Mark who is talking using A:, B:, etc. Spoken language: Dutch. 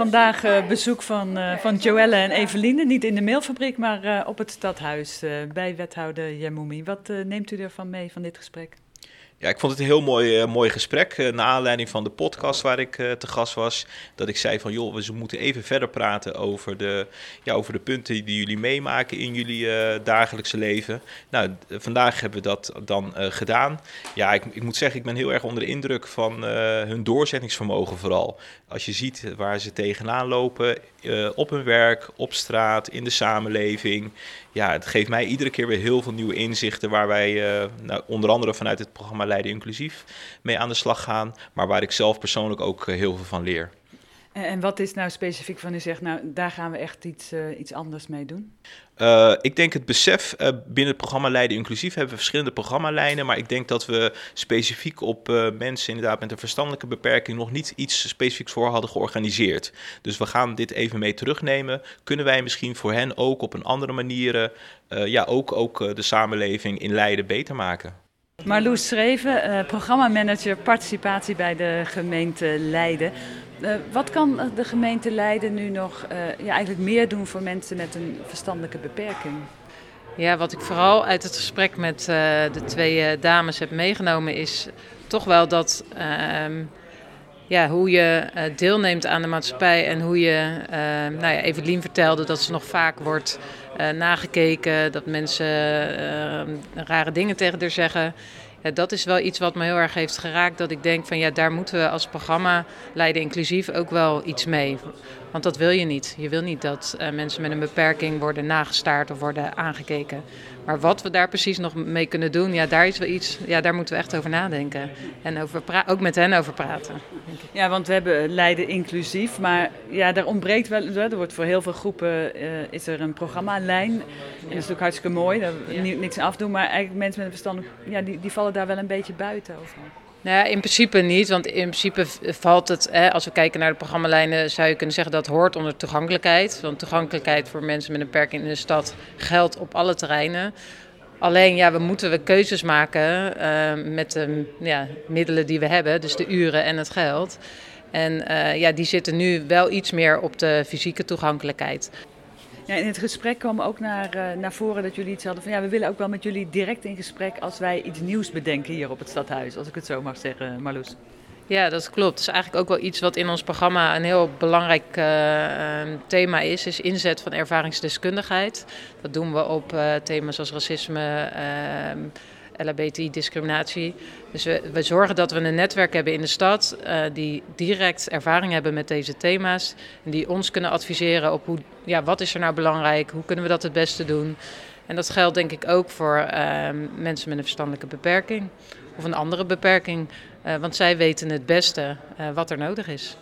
A: vandaag uh, bezoek van, uh, van Joelle en Eveline. Niet in de mailfabriek, maar uh, op het stadhuis bij wethouder Jemoumi. Wat neemt u ervan mee van dit gesprek?
B: Ja, ik vond het een heel mooi, uh, mooi gesprek. Uh, naar aanleiding van de podcast waar ik uh, te gast was. Dat ik zei van joh, we moeten even verder praten over de, ja, over de punten die jullie meemaken in jullie dagelijkse leven. Nou, vandaag hebben we dat dan gedaan. Ja, ik, ik, moet zeggen, ik ben heel erg onder de indruk van hun doorzettingsvermogen vooral. Als je ziet waar ze tegenaan lopen, op hun werk, op straat, in de samenleving. Ja, het geeft mij iedere keer weer heel veel nieuwe inzichten waar wij nou, onder andere vanuit het programma Leiden Inclusief mee aan de slag gaan. Maar waar ik zelf persoonlijk ook eh, heel veel van leer.
A: En wat is nou specifiek van u zegt, nou daar gaan we echt iets, uh, iets anders mee doen?
B: Uh, ik denk het besef, uh, binnen het programma Leiden Inclusief hebben we verschillende programmalijnen, maar ik denk dat we specifiek op mensen inderdaad met een verstandelijke beperking nog niet iets specifieks voor hadden georganiseerd. Dus we gaan dit even mee terugnemen. Kunnen wij misschien voor hen ook op een andere manier, ja, ook, ook de samenleving in Leiden beter maken?
A: Marloes Schreven, uh, programmamanager participatie bij de gemeente Leiden. Uh, wat kan de gemeente Leiden nu nog ja, eigenlijk meer doen voor mensen met een verstandelijke beperking?
C: Ja, wat ik vooral uit het gesprek met de twee dames heb meegenomen is toch wel dat ehm, ja, hoe je deelneemt aan de maatschappij en hoe je, nou ja, Evelien vertelde dat ze nog vaak wordt nagekeken, dat mensen rare dingen tegen haar zeggen ja, dat is wel iets wat me heel erg heeft geraakt. Dat ik denk van ja, daar moeten we als programma Leiden Inclusief ook wel iets mee. Want dat wil je niet. Je wil niet dat uh, mensen met een beperking worden nagestaard of worden aangekeken. Maar wat we daar precies nog mee kunnen doen, ja, daar is wel iets. Ja, daar moeten we echt over nadenken. En over ook met hen over praten.
A: Ja, want we hebben Leiden inclusief, maar ja, daar ontbreekt wel. Er wordt voor heel veel groepen is er een En dat is natuurlijk hartstikke mooi. Daar niks aan afdoen. Maar eigenlijk mensen met een verstand, ja, die, die vallen daar wel een beetje buiten over.
C: Nou ja, in principe niet, want in principe valt het, hè, als we kijken naar de programmalijnen, zou je kunnen zeggen dat hoort onder toegankelijkheid. Want toegankelijkheid voor mensen met een beperking in de stad geldt op alle terreinen. Alleen ja, we moeten we keuzes maken uh, met de ja, middelen die we hebben, dus de uren en het geld. En uh, ja, die zitten nu wel iets meer op de fysieke toegankelijkheid.
A: Ja, in het gesprek kwam ook naar, uh, naar voren dat jullie iets hadden van ja, we willen ook wel met jullie direct in gesprek als wij iets nieuws bedenken hier op het stadhuis, als ik het zo mag zeggen, Marloes.
C: Ja, dat klopt. Dat is eigenlijk ook wel iets wat in ons programma een heel belangrijk uh, thema is, is inzet van ervaringsdeskundigheid. Dat doen we op uh, thema's als racisme, LHBTI-discriminatie. Dus we, we, zorgen dat we een netwerk hebben in de stad uh, die direct ervaring hebben met deze thema's. En die ons kunnen adviseren op hoe, ja, wat is er nou belangrijk, hoe kunnen we dat het beste doen. En dat geldt denk ik ook voor uh, mensen met een verstandelijke beperking of een andere beperking. Uh, want zij weten het beste wat er nodig is.